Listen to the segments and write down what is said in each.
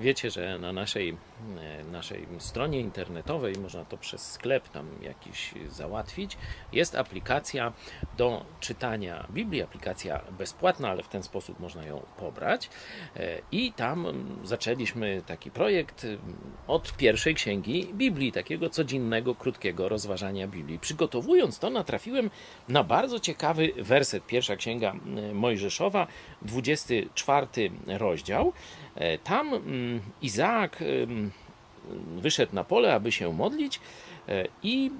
Wiecie, że na naszej, e, naszej stronie internetowej można to przez sklep tam jakiś załatwić. Jest aplikacja do czytania Biblii, aplikacja bezpłatna, ale w ten sposób można ją pobrać. E, I tam mm, zaczęliśmy taki projekt mm, od pierwszej księgi Biblii, takiego codziennego, krótkiego rozważania Biblii. Przygotowując to, natrafiłem na bardzo ciekawy werset. Pierwsza księga mm, Mojżeszowa, 24 rozdział. E, Tam Izaak wyszedł na pole, aby się modlić e, i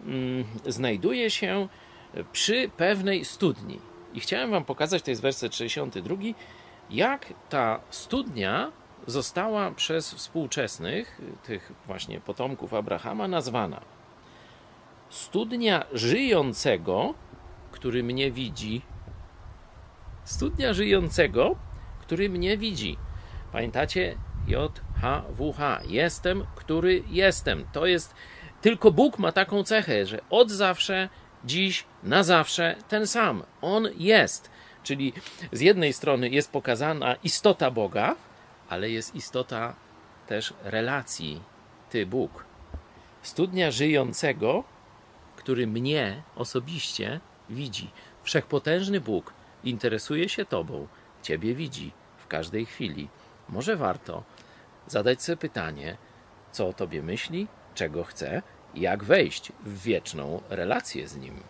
znajduje się przy pewnej studni. I chciałem wam pokazać, to jest werset 62, jak ta studnia została przez współczesnych, tych właśnie potomków Abrahama, nazwana. Studnia żyjącego, który mnie widzi. Studnia żyjącego, który mnie widzi. Pamiętacie? JHWH. Jestem, który jestem. To jest. Tylko Bóg ma taką cechę, że od zawsze, dziś, na zawsze ten sam. On jest. Czyli z jednej strony jest pokazana istota Boga, ale jest istota też relacji. Ty, Bóg. Studnia żyjącego, który mnie osobiście widzi. Wszechpotężny Bóg interesuje się Tobą, Ciebie widzi w każdej chwili. Może warto zadać sobie pytanie, co o Tobie myśli, czego chce, jak wejść w wieczną relację z Nim.